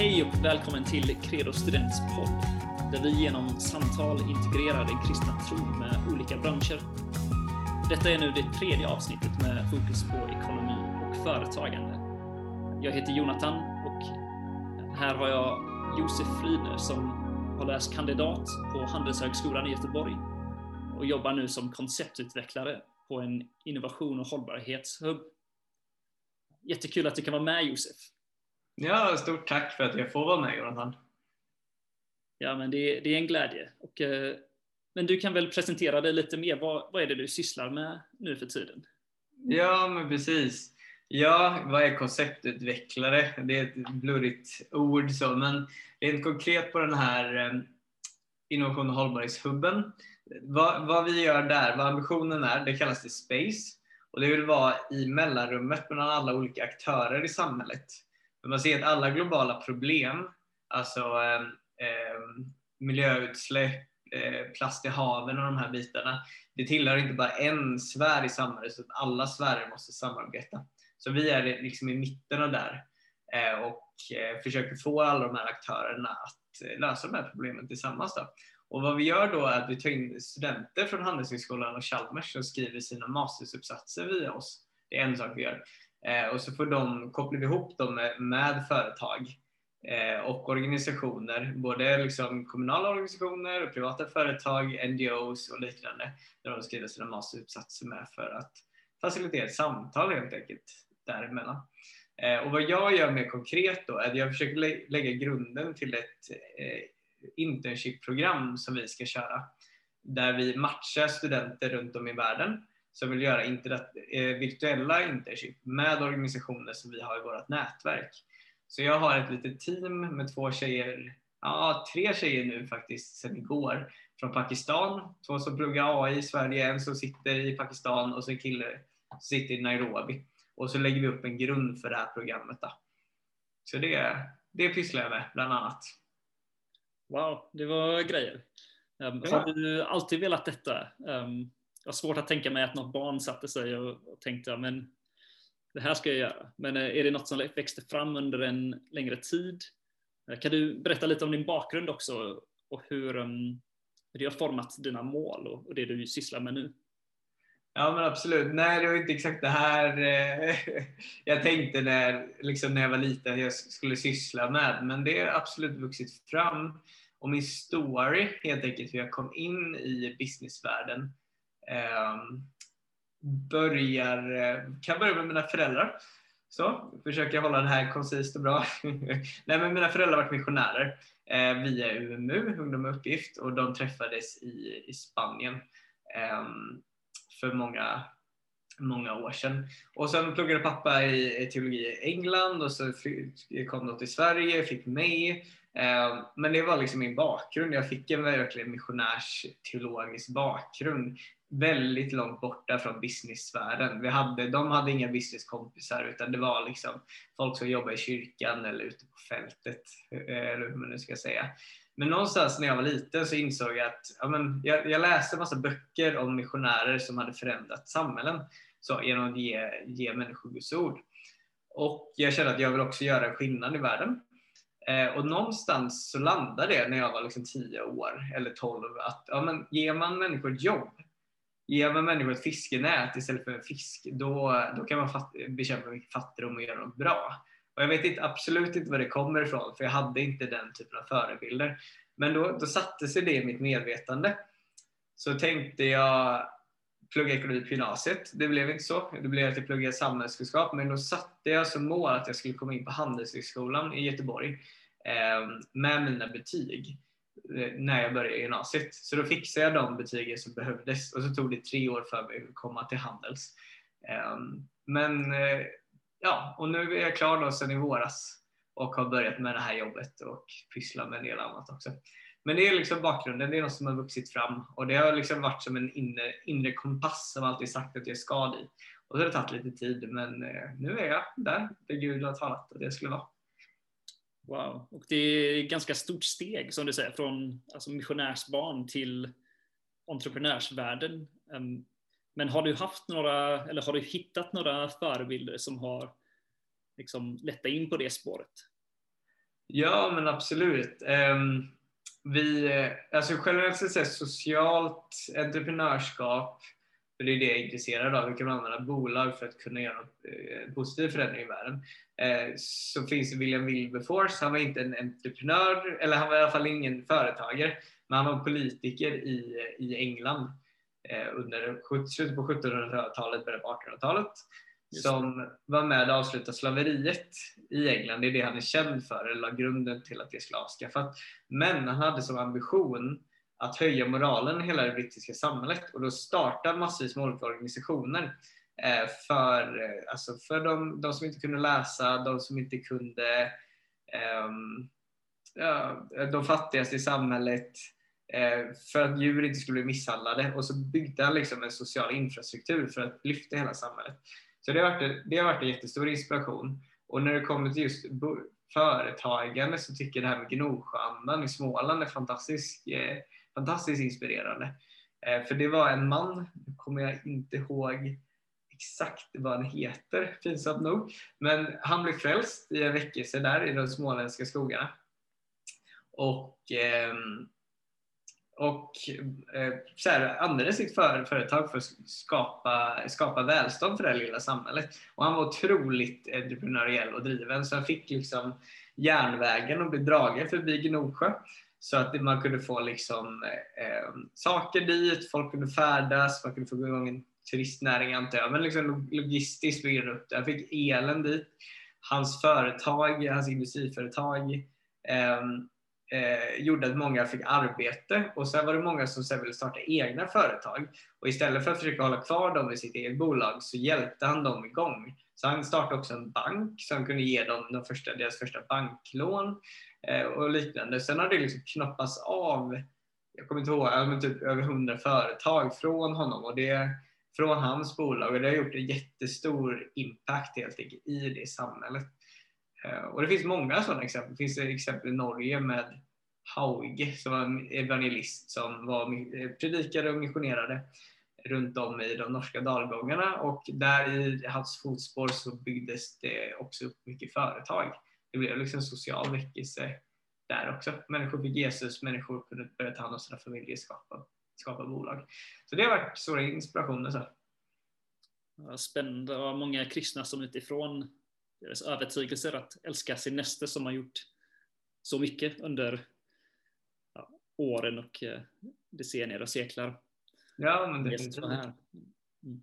Hej och välkommen till Credo Students podd, där vi genom samtal integrerar den kristna tron med olika branscher. Detta är nu det tredje avsnittet med fokus på ekonomi och företagande. Jag heter Jonathan och här har jag Josef Friner som har läst kandidat på Handelshögskolan i Göteborg och jobbar nu som konceptutvecklare på en innovation och hållbarhetshubb. Jättekul att du kan vara med Josef. Ja, stort tack för att jag får vara med Jonathan. Ja, men det, det är en glädje. Och, eh, men du kan väl presentera dig lite mer. Vad, vad är det du sysslar med nu för tiden? Ja, men precis. Ja, vad är konceptutvecklare? Det är ett blurrigt ord så, men rent konkret på den här eh, innovation och hållbarhetshubben. Vad, vad vi gör där, vad ambitionen är, det kallas det Space. Och det vill vara i mellanrummet mellan alla olika aktörer i samhället. Men man ser att alla globala problem, alltså eh, eh, miljöutsläpp, eh, plast i haven och de här bitarna, det tillhör inte bara en sfär i samhället, så att alla sfärer måste samarbeta. Så vi är liksom i mitten av där eh, och eh, försöker få alla de här aktörerna att eh, lösa de här problemen tillsammans. Då. Och vad vi gör då är att vi tar in studenter från Handelshögskolan och Chalmers som skriver sina mastersuppsatser via oss. Det är en sak vi gör. Och så får de, kopplar vi ihop dem med, med företag och organisationer, både liksom kommunala organisationer och privata företag, NGOs och liknande, där de skriver sina masteruppsatser med för att facilitera ett samtal helt enkelt däremellan. Eh, och vad jag gör mer konkret då är att jag försöker lä lägga grunden till ett eh, internship-program som vi ska köra där vi matchar studenter runt om i världen som vill göra eh, virtuella internship med organisationer som vi har i vårt nätverk. Så jag har ett litet team med två tjejer, ja tre tjejer nu faktiskt sedan igår från Pakistan. Två som pluggar AI i Sverige, en som sitter i Pakistan och så en kille som sitter i Nairobi. Och så lägger vi upp en grund för det här programmet. Då. Så det, det pysslar jag med bland annat. Wow, det var grejer. Um, ja. Har du alltid velat detta? Um, jag har svårt att tänka mig att något barn satte sig och, och tänkte men det här ska jag göra. Men eh, är det något som växte fram under en längre tid? Eh, kan du berätta lite om din bakgrund också och hur, um, hur det har format dina mål och, och det du sysslar med nu? Ja men absolut. Nej, det var inte exakt det här eh, jag tänkte när, liksom när jag var liten att jag skulle syssla med. Men det har absolut vuxit fram. Och min story, helt enkelt hur jag kom in i businessvärlden, ehm, börjar, eh, kan börja med mina föräldrar. Så, försöker hålla det här koncist och bra. Nej, men mina föräldrar har varit missionärer eh, via UMU, Ungdom med uppgift, och de träffades i, i Spanien eh, för många, många år sedan. Och sen pluggade pappa i, i teologi i England och så kom de till Sverige, fick mig. Ehm, men det var liksom min bakgrund. Jag fick en verkligen missionärs teologisk bakgrund väldigt långt borta från business-sfären. Vi hade, de hade inga businesskompisar utan det var liksom folk som jobbade i kyrkan eller ute på fältet, eh, eller hur man nu ska säga. Men någonstans när jag var liten så insåg jag att ja, men jag, jag läste en massa böcker om missionärer som hade förändrat samhällen så, genom att ge, ge människor Guds ord. Och jag kände att jag vill också göra en skillnad i världen. Eh, och någonstans så landade det när jag var liksom 10 år eller 12 att ja, men ger man människor ett jobb Ger man människor ett fiskenät istället för en fisk, då, då kan man fatt, bekämpa mycket fattigdom och göra något bra. Och jag vet inte, absolut inte var det kommer ifrån, för jag hade inte den typen av förebilder. Men då, då satte sig det i mitt medvetande. Så tänkte jag plugga ekonomi på gymnasiet. Det blev inte så. Det blev att jag pluggade samhällskunskap. Men då satte jag som mål att jag skulle komma in på Handelshögskolan i Göteborg eh, med mina betyg. Eh, när jag började gymnasiet. Så då fixade jag de betygen som behövdes och så tog det tre år för mig att komma till Handels. Eh, men eh, ja, och nu är jag klar då sedan i våras och har börjat med det här jobbet och pysslar med en del annat också. Men det är liksom bakgrunden, det är något som har vuxit fram och det har liksom varit som en inre, inre kompass som alltid sagt att jag ska dit. Och så har det tagit lite tid men eh, nu är jag där, där Gud har talat att jag skulle vara. Wow, och det är ett ganska stort steg som du säger från alltså, missionärsbarn till entreprenörsvärlden. Ehm, men har du haft några, eller har du hittat några förebilder som har liksom lett in på det spåret? Ja, men absolut. Um, vi, eh, alltså generellt sett socialt entreprenörskap, för det är det jag är intresserad av, hur kan man använda bolag för att kunna göra en eh, positiv förändring i världen? Eh, så finns det William Wilberforce, han var inte en entreprenör, eller han var i alla fall ingen företagare, men han var politiker i, eh, i England under slutet på 1700-talet, början på 1800-talet som var med och avslutade slaveriet i England. Det är det han är känd för, eller la grunden till att det skulle avskaffas. Men han hade som ambition att höja moralen i hela det brittiska samhället och då startade massvis med olika organisationer eh, för, eh, alltså för de, de, som inte kunde läsa, de som inte kunde, um, ja, de fattigaste i samhället, eh, Eh, för att djur inte skulle bli misshandlade och så byggde han liksom en social infrastruktur för att lyfta hela samhället. Så det har, varit, det har varit en jättestor inspiration. Och när det kommer till just företagande så tycker jag det här med Gnosjöandan i Småland är fantastiskt, eh, fantastiskt inspirerande. Eh, för det var en man, nu kommer jag inte ihåg exakt vad han heter, pinsamt nog, men han blev frälst i en väckelse där i de småländska skogarna. Och eh, och eh, så här, använde sitt för, företag för att skapa, skapa välstånd för det här lilla samhället. Och han var otroligt entreprenöriell och driven så han fick liksom järnvägen att bli dragen förbi Gnosjö så att man kunde få liksom, eh, saker dit, folk kunde färdas, man kunde få igång en turistnäring antar jag, men liksom logistiskt han upp det. Han fick elen dit. Hans företag, hans industriföretag eh, eh, gjorde att många fick arbete och sen var det många som sen ville starta egna företag. Och istället för att försöka hålla kvar dem i sitt eget bolag så hjälpte han dem igång. Så han startade också en bank som kunde ge dem de första, deras första banklån eh, och liknande. Sen har det liksom knoppats av, jag kommer inte ihåg, men typ över hundra företag från honom och det från hans bolag och det har gjort en jättestor impact helt enkelt i det samhället. Eh, och det finns många sådana exempel. Det finns exempel i Norge med Hauge som var en evangelist som var eh, predikare och missionerade runt om i de norska dalgångarna och där i hans fotspår så byggdes det också upp mycket företag. Det blev liksom social väckelse där också. Människor fick Jesus, människor kunde börja ta hand om sina familjer, skapa, skapa bolag. Så det har varit stora inspirationer. Så. Spännande var många kristna som utifrån deras övertygelser att älska sin nästa som har gjort så mycket under ja, åren och eh, decennier och seklar. Ja, men det finns här. Mm.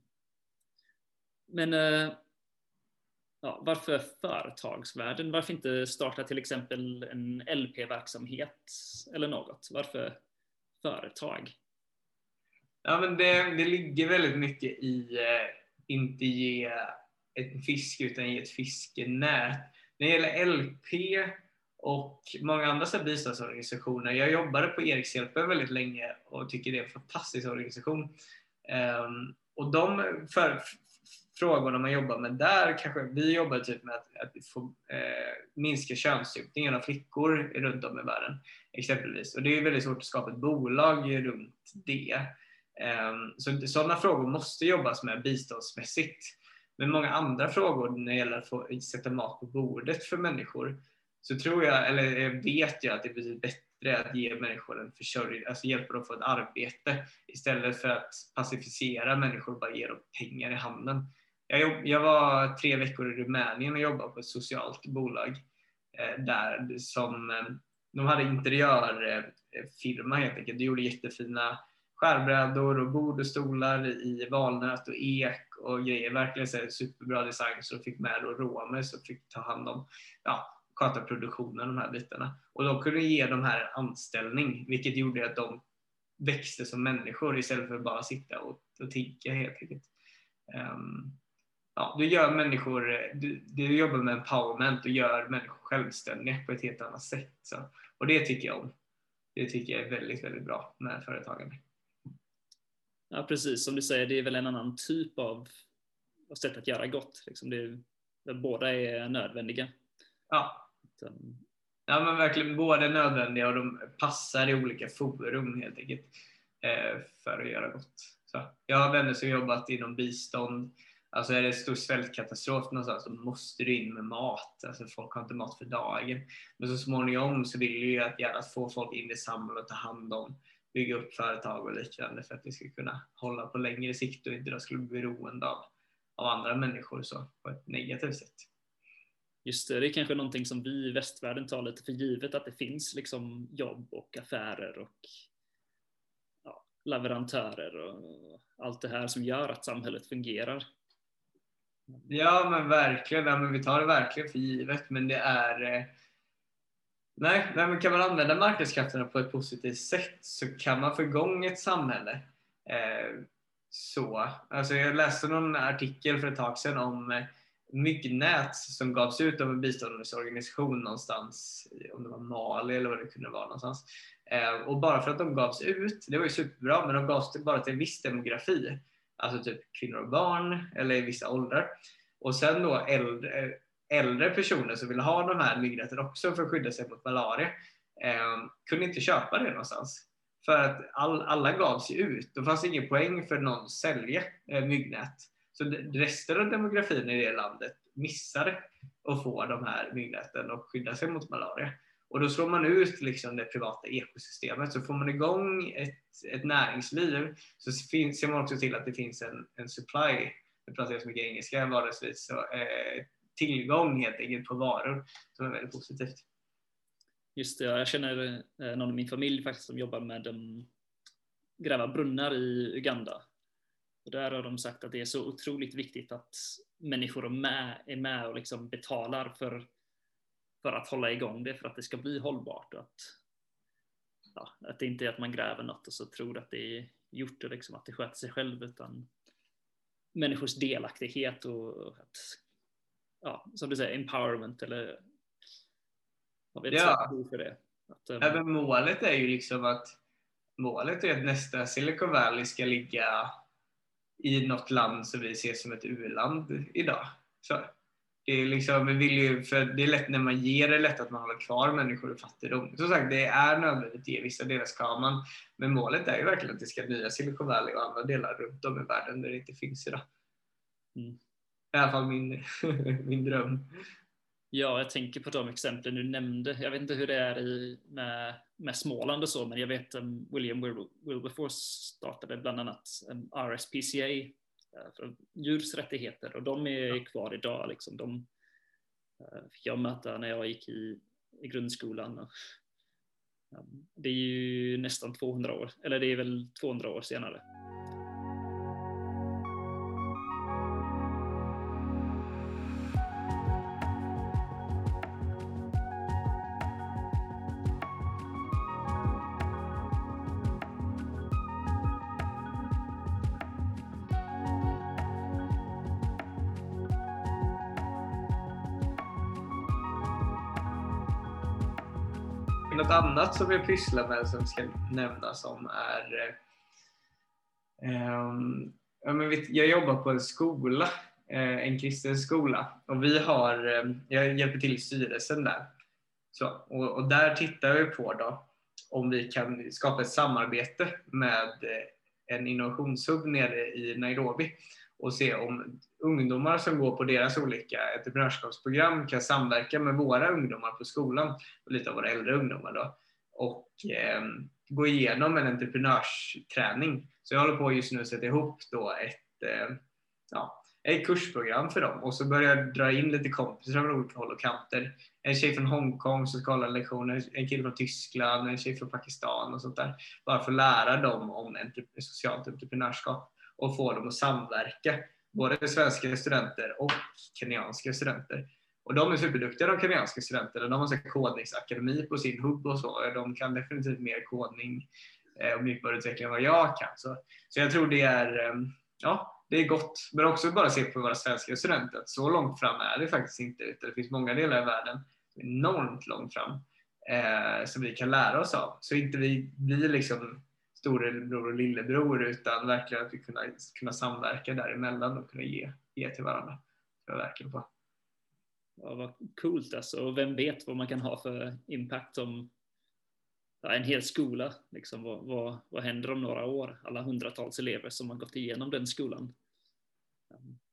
Men eh, ja, varför företagsvärlden? Varför inte starta till exempel en LP-verksamhet eller något? Varför företag? Ja, men det, det ligger väldigt mycket i eh, inte ge ett fiske utan ge ett fiskenät. När det gäller LP och många andra så biståndsorganisationer. Jag jobbade på Erikshjälpen väldigt länge och tycker det är en fantastisk organisation. Um, och de för, frågorna man jobbar med där, kanske vi jobbar typ med att, att få, eh, minska könsstympningen av flickor runt om i världen exempelvis. Och det är väldigt svårt att skapa ett bolag runt det. Um, så sådana frågor måste jobbas med biståndsmässigt. Men många andra frågor när det gäller att få sätta mat på bordet för människor så tror jag, eller vet jag att det blir bättre att ge människor en försörjning, alltså hjälpa dem att få ett arbete istället för att pacificera människor och bara ge dem pengar i handen. Jag, jag var tre veckor i Rumänien och jobbade på ett socialt bolag eh, där som eh, de hade interiörfirma helt enkelt. De gjorde jättefina skärbrädor och bord och stolar i valnöt och ek och grejer. Verkligen så superbra design så de fick med då romer som fick ta hand om, ja, sköta produktionen, de här bitarna. Och de kunde ge de här anställning, vilket gjorde att de växte som människor istället för att bara sitta och, och tigga helt enkelt. Um, ja, du gör människor, du, du jobbar med empowerment och gör människor självständiga på ett helt annat sätt. Så. Och det tycker jag om. Det tycker jag är väldigt, väldigt bra med företagande. Ja, precis som du säger, det är väl en annan typ av, av sätt att göra gott. Liksom det, båda är nödvändiga. Ja. Ja, men verkligen både nödvändiga och de passar i olika forum helt enkelt eh, för att göra gott. Så, jag har vänner som jobbat inom bistånd. Alltså är det en stor svältkatastrof någonstans så måste du in med mat. Alltså folk har inte mat för dagen. Men så småningom så vill ju att gärna få folk in i samhället och ta hand om, bygga upp företag och liknande för att vi ska kunna hålla på längre sikt och inte då skulle bli beroende av, av andra människor så på ett negativt sätt. Just det, det är kanske någonting som vi i västvärlden tar lite för givet att det finns liksom jobb och affärer och ja, leverantörer och allt det här som gör att samhället fungerar. Ja men verkligen, ja, men vi tar det verkligen för givet men det är eh, Nej, nej men kan man använda marknadskrafterna på ett positivt sätt så kan man få igång ett samhälle. Eh, så. Alltså jag läste någon artikel för ett tag sedan om eh, myggnät som gavs ut av en biståndsorganisation någonstans, om det var Mali eller vad det kunde vara någonstans. Eh, och bara för att de gavs ut, det var ju superbra, men de gavs bara till en viss demografi. Alltså typ kvinnor och barn eller i vissa åldrar. Och sen då äldre, äldre personer som ville ha de här myggnäten också för att skydda sig mot malaria eh, kunde inte köpa det någonstans. För att all, alla gavs ju ut. då fanns ingen poäng för någon att sälja eh, myggnät. Så resten av demografin i det landet missade att få de här myggnäten och skydda sig mot malaria. Och då slår man ut liksom det privata ekosystemet. Så får man igång ett, ett näringsliv så finns, ser man också till att det finns en, en supply, nu pratar jag så mycket engelska vardagsvis, så, eh, tillgång helt enkelt på varor som är väldigt positivt. Just det, jag känner eh, någon i min familj faktiskt som jobbar med um, gräva brunnar i Uganda. Och där har de sagt att det är så otroligt viktigt att människor är med, är med och liksom betalar för, för att hålla igång det, för att det ska bli hållbart. Och att, ja, att det inte är att man gräver något och så tror att det är gjort och liksom att det sköter sig själv, utan människors delaktighet och att, ja, som du säger, empowerment eller vad vet ja. för det. Att, um... ja, målet är ju liksom att målet är att nästa Silicon Valley ska ligga i något land som vi ser som ett u-land idag. Så det är, liksom, vi vill ju, för det är lätt när man ger, det är lätt att man håller kvar människor i fattigdom. Som sagt, det är nödvändigt ge vissa delar ska man. Men målet är ju verkligen att det ska nya Silicon Valley och andra delar runt om i världen där det inte finns idag. Mm. I alla fall min, min dröm. Ja, jag tänker på de exemplen du nämnde. Jag vet inte hur det är i, med, med Småland och så, men jag vet um, William Wilberforce startade bland annat um, RSPCA uh, för djurs rättigheter och de är ja. kvar idag. Liksom. De uh, fick jag möta när jag gick i, i grundskolan. Um, det är ju nästan 200 år, eller det är väl 200 år senare. Något annat som jag pysslar med som ska nämnas som är um, jag jobbar på en skola, eh, en kristen skola och vi har, ehm, jag hjälper till i styrelsen där. Så, och, och där tittar vi på då om vi kan skapa ett samarbete med eh, en innovationshub nere i Nairobi och se om ungdomar som går på deras olika entreprenörskapsprogram kan samverka med våra ungdomar på skolan och lite av våra äldre ungdomar då och eh, gå igenom en entreprenörsträning. Så jag håller på just nu att sätta ihop då ett, eh, ja, ett kursprogram för dem och så börjar jag dra in lite kompisar från olika håll och kanter. En tjej från Hongkong som ska hålla lektioner, en kille från Tyskland, en tjej från Pakistan och sånt där. Bara för att lära dem om socialt entreprenörskap och få dem att samverka. Både svenska studenter och kenyanska studenter. Och de är superduktiga de kenyanska studenterna. De har en kodningsakademi på sin hubb och så. De kan definitivt mer kodning eh, och mjukvaruutveckling än vad jag kan. Så, så jag tror det är, ehm, ja, det är gott. Men också bara se på våra svenska studenter. Så långt fram är det faktiskt inte. Utan det finns många delar i världen enormt långt fram eh, som vi kan lära oss av. Så inte vi blir liksom storebror och lillebror utan verkligen att vi kunna, kunna samverka däremellan och kunna ge, ge till varandra. Det är verkligen på. Ja, vad coolt alltså. Och vem vet vad man kan ha för impact om ja, en hel skola. Liksom, vad, vad, vad händer om några år? Alla hundratals elever som har gått igenom den skolan.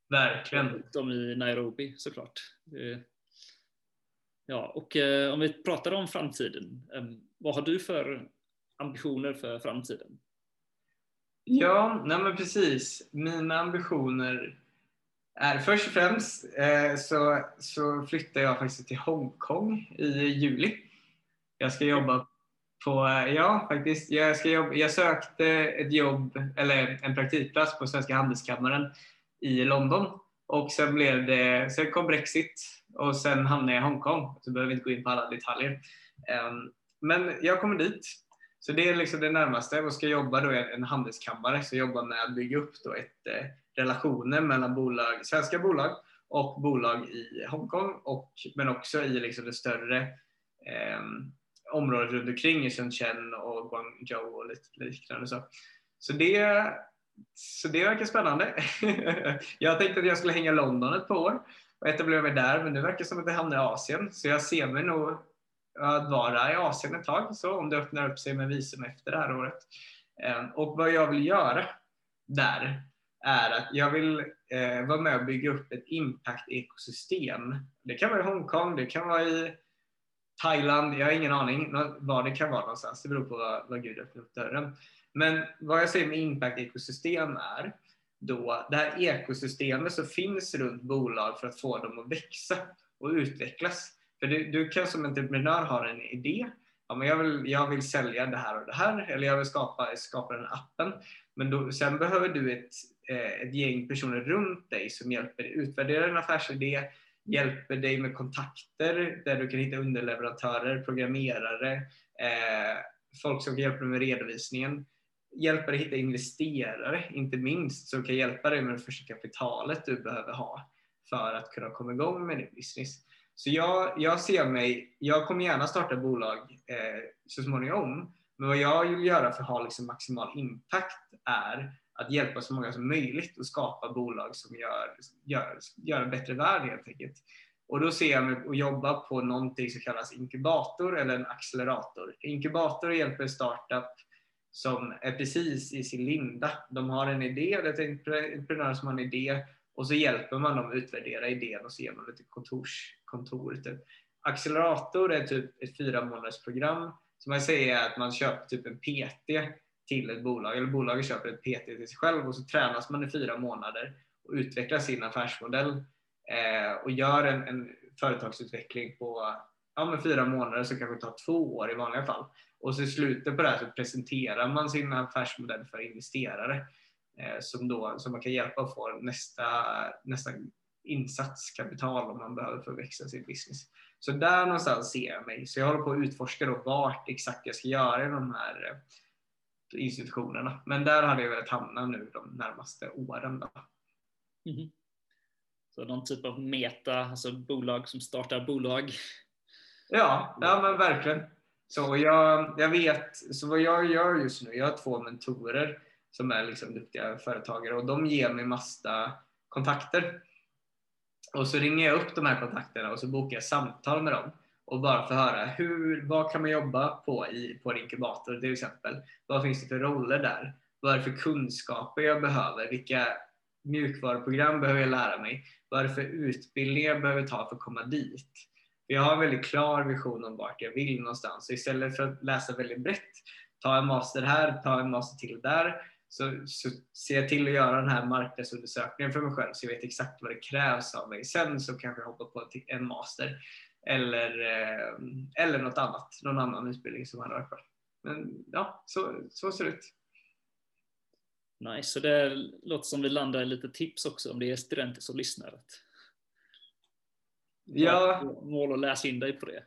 Verkligen. De i Nairobi såklart. Ja, och eh, om vi pratar om framtiden. Eh, vad har du för ambitioner för framtiden? Ja, nej men precis. Mina ambitioner är först och främst eh, så, så flyttar jag faktiskt till Hongkong i juli. Jag ska jobba på, eh, ja faktiskt, jag, ska jobba, jag sökte ett jobb, eller en praktikplats på Svenska Handelskammaren i London och sen blev det, sen kom Brexit och sen hamnade jag i Hongkong. Så behöver vi inte gå in på alla detaljer. Eh, men jag kommer dit. Så det är liksom det närmaste och ska jobba då i en handelskammare, så jobbar med att bygga upp då ett, eh, relationer mellan bolag, svenska bolag och bolag i Hongkong, och, men också i liksom det större eh, området runt omkring i Shenzhen och Guangzhou och lite liknande. Så, så, det, så det verkar spännande. jag tänkte att jag skulle hänga i London ett par år och etablera mig där, men nu verkar det som att jag hamnar i Asien, så jag ser mig nog att vara i Asien ett tag, så om det öppnar upp sig med visum efter det här året. Ehm, och vad jag vill göra där är att jag vill eh, vara med och bygga upp ett impact-ekosystem. Det kan vara i Hongkong, det kan vara i Thailand, jag har ingen aning var det kan vara någonstans. Det beror på vad, vad Gud öppnar upp dörren. Men vad jag säger med impact-ekosystem är då det här ekosystemet som finns runt bolag för att få dem att växa och utvecklas. För du, du kan som entreprenör ha en idé. Ja, men jag, vill, jag vill sälja det här och det här eller jag vill skapa, skapa den appen. Men då, sen behöver du ett, eh, ett gäng personer runt dig som hjälper dig utvärdera din affärsidé, hjälper dig med kontakter där du kan hitta underleverantörer, programmerare, eh, folk som kan hjälpa dig med redovisningen hjälper dig hitta investerare, inte minst, som kan hjälpa dig med det första kapitalet du behöver ha för att kunna komma igång med din business. Så jag, jag ser mig, jag kommer gärna starta bolag eh, så småningom, men vad jag vill göra för att ha liksom maximal impact är att hjälpa så många som möjligt och skapa bolag som gör, gör, gör en bättre värld helt enkelt. Och då ser jag mig att jobba på någonting som kallas inkubator eller en accelerator. Inkubator hjälper startup som är precis i sin linda. De har en idé, det är en entreprenör som har en idé och så hjälper man dem att utvärdera idén och så ger man lite kontors, kontor. Typ. Accelerator är typ ett fyra månaders program som man säger är att man köper typ en PT till ett bolag, eller bolaget köper ett PT till sig själv och så tränas man i fyra månader och utvecklar sin affärsmodell eh, och gör en, en företagsutveckling på ja, men fyra månader så kanske tar två år i vanliga fall. Och så i slutet på det här så presenterar man sin affärsmodell för investerare som, då, som man kan hjälpa att få nästa, nästa insatskapital om man behöver för att växa sin business. Så där någonstans ser jag mig. Så jag håller på att utforska då vart exakt jag ska göra i de här eh, institutionerna. Men där hade jag velat hamna nu de närmaste åren. Då. Mm. Så någon typ av meta, alltså bolag som startar bolag? Ja, ja men verkligen. Så jag, jag vet, så vad jag gör just nu, jag har två mentorer som är liksom duktiga företagare och de ger mig massa kontakter. Och så ringer jag upp de här kontakterna och så bokar jag samtal med dem och bara för att höra hur, vad kan man jobba på i, på en inkubator till exempel? Vad finns det för roller där? Vad är det för kunskaper jag behöver? Vilka mjukvaruprogram behöver jag lära mig? Vad är det för utbildningar jag behöver ta för att komma dit? Jag har en väldigt klar vision om vart jag vill någonstans. Så istället för att läsa väldigt brett, ta en master här, ta en master till där, så, så ser jag till att göra den här marknadsundersökningen för mig själv så jag vet exakt vad det krävs av mig. Sen så kanske jag hoppar på en master eller, eh, eller något annat, någon annan utbildning som hade varit bra. Men ja, så, så ser det ut. Nice, så det låter som vi landar i lite tips också om det är studenter som lyssnar. Ja. Mål att läsa in dig på det.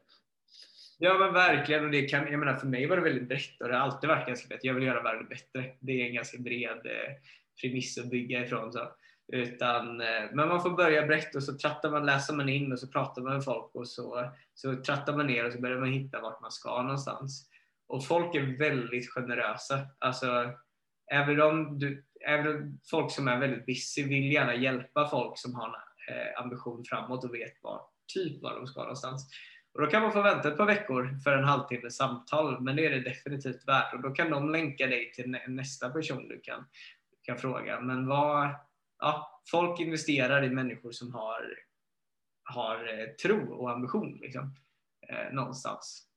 Ja men verkligen. Och det kan, jag menar, för mig var det väldigt brett och det har alltid varit ganska brett. Jag vill göra världen bättre. Det är en ganska bred eh, premiss att bygga ifrån. Så. Utan, eh, men man får börja brett och så trattar man, läser man in och så pratar man med folk och så, så trattar man ner och så börjar man hitta vart man ska någonstans. Och folk är väldigt generösa. Alltså, även om, du, även folk som är väldigt busy vill gärna hjälpa folk som har en eh, ambition framåt och vet var, typ var de ska någonstans. Och då kan man få vänta ett par veckor för en halvtimmes samtal, men det är det definitivt värt. Och då kan de länka dig till nästa person du kan, kan fråga. Men vad, ja, folk investerar i människor som har, har eh, tro och ambition liksom, eh, någonstans.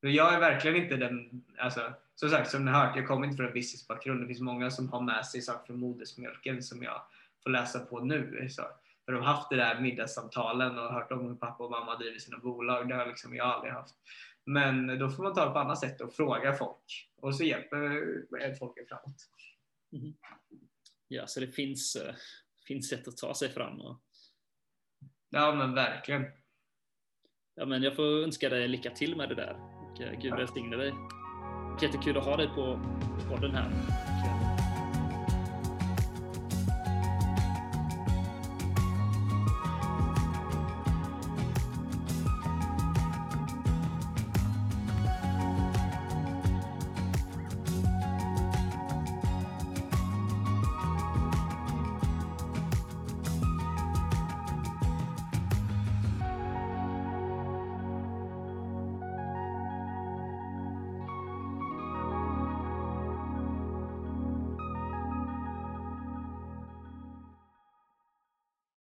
Jag är verkligen inte den, alltså, som sagt som ni har hört, jag kommer inte från en businessbakgrund. Det finns många som har med sig saker från modersmjölken som jag får läsa på nu. Så. För de haft det där middagssamtalen och hört om hur pappa och mamma driver sina bolag. Det har liksom jag aldrig haft. Men då får man ta det på annat sätt och fråga folk och så hjälper folk framåt. Mm. Ja, så det finns, uh, finns sätt att ta sig fram. Och... Ja, men verkligen. Ja, men jag får önska dig lycka till med det där. Och, uh, Gud välsigne dig. Jättekul att ha dig på podden här.